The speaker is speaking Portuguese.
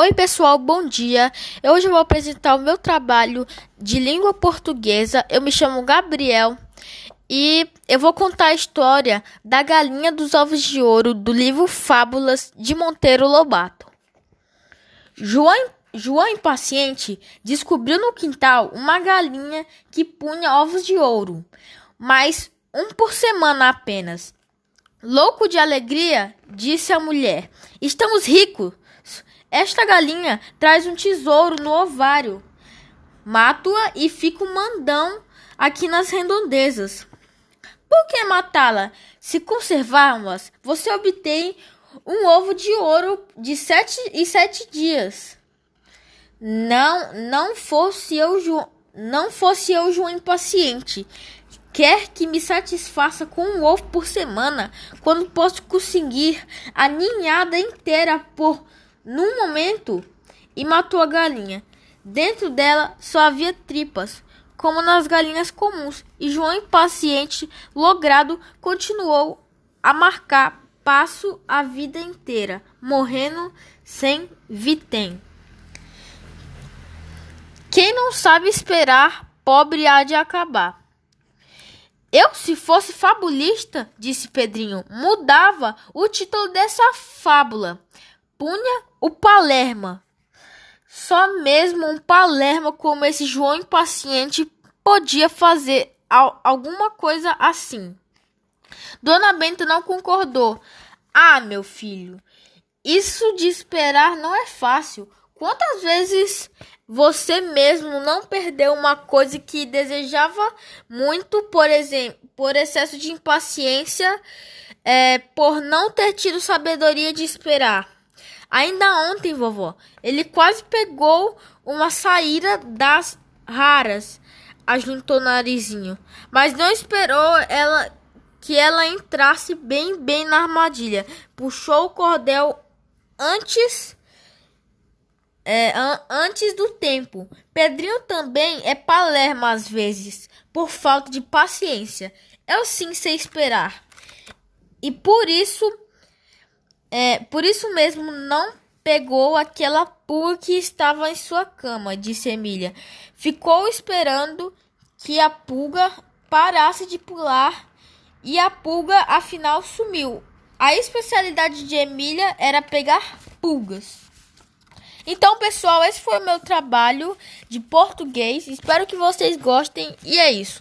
Oi, pessoal, bom dia. Hoje eu vou apresentar o meu trabalho de língua portuguesa. Eu me chamo Gabriel e eu vou contar a história da galinha dos ovos de ouro do livro Fábulas de Monteiro Lobato. João, João impaciente descobriu no quintal uma galinha que punha ovos de ouro, mas um por semana apenas. Louco de alegria, disse a mulher: Estamos ricos. Esta galinha traz um tesouro no ovário. Mato-a e fico mandão aqui nas redondezas. Por que matá-la? Se conservarmos, você obtém um ovo de ouro de sete e sete dias. Não, não fosse eu, Ju, não fosse eu, João impaciente. Quer que me satisfaça com um ovo por semana, quando posso conseguir a ninhada inteira por num momento e matou a galinha. Dentro dela só havia tripas, como nas galinhas comuns, e João, impaciente, logrado, continuou a marcar passo a vida inteira, morrendo sem vitem. Quem não sabe esperar, pobre há de acabar. Eu, se fosse fabulista, disse Pedrinho, mudava o título dessa fábula punha o Palerma. Só mesmo um Palerma como esse João impaciente podia fazer alguma coisa assim. Dona Benta não concordou. Ah, meu filho, isso de esperar não é fácil. Quantas vezes você mesmo não perdeu uma coisa que desejava muito, por exemplo, por excesso de impaciência, é, por não ter tido sabedoria de esperar? Ainda ontem, vovó, ele quase pegou uma saída das raras, ajuntou narizinho, mas não esperou ela que ela entrasse bem bem na armadilha. Puxou o cordel antes é, an antes do tempo. Pedrinho também é palermo às vezes, por falta de paciência. Eu sim sei esperar. E por isso é, por isso mesmo não pegou aquela pulga que estava em sua cama, disse Emília. Ficou esperando que a pulga parasse de pular e a pulga afinal sumiu. A especialidade de Emília era pegar pulgas. Então, pessoal, esse foi o meu trabalho de português. Espero que vocês gostem e é isso.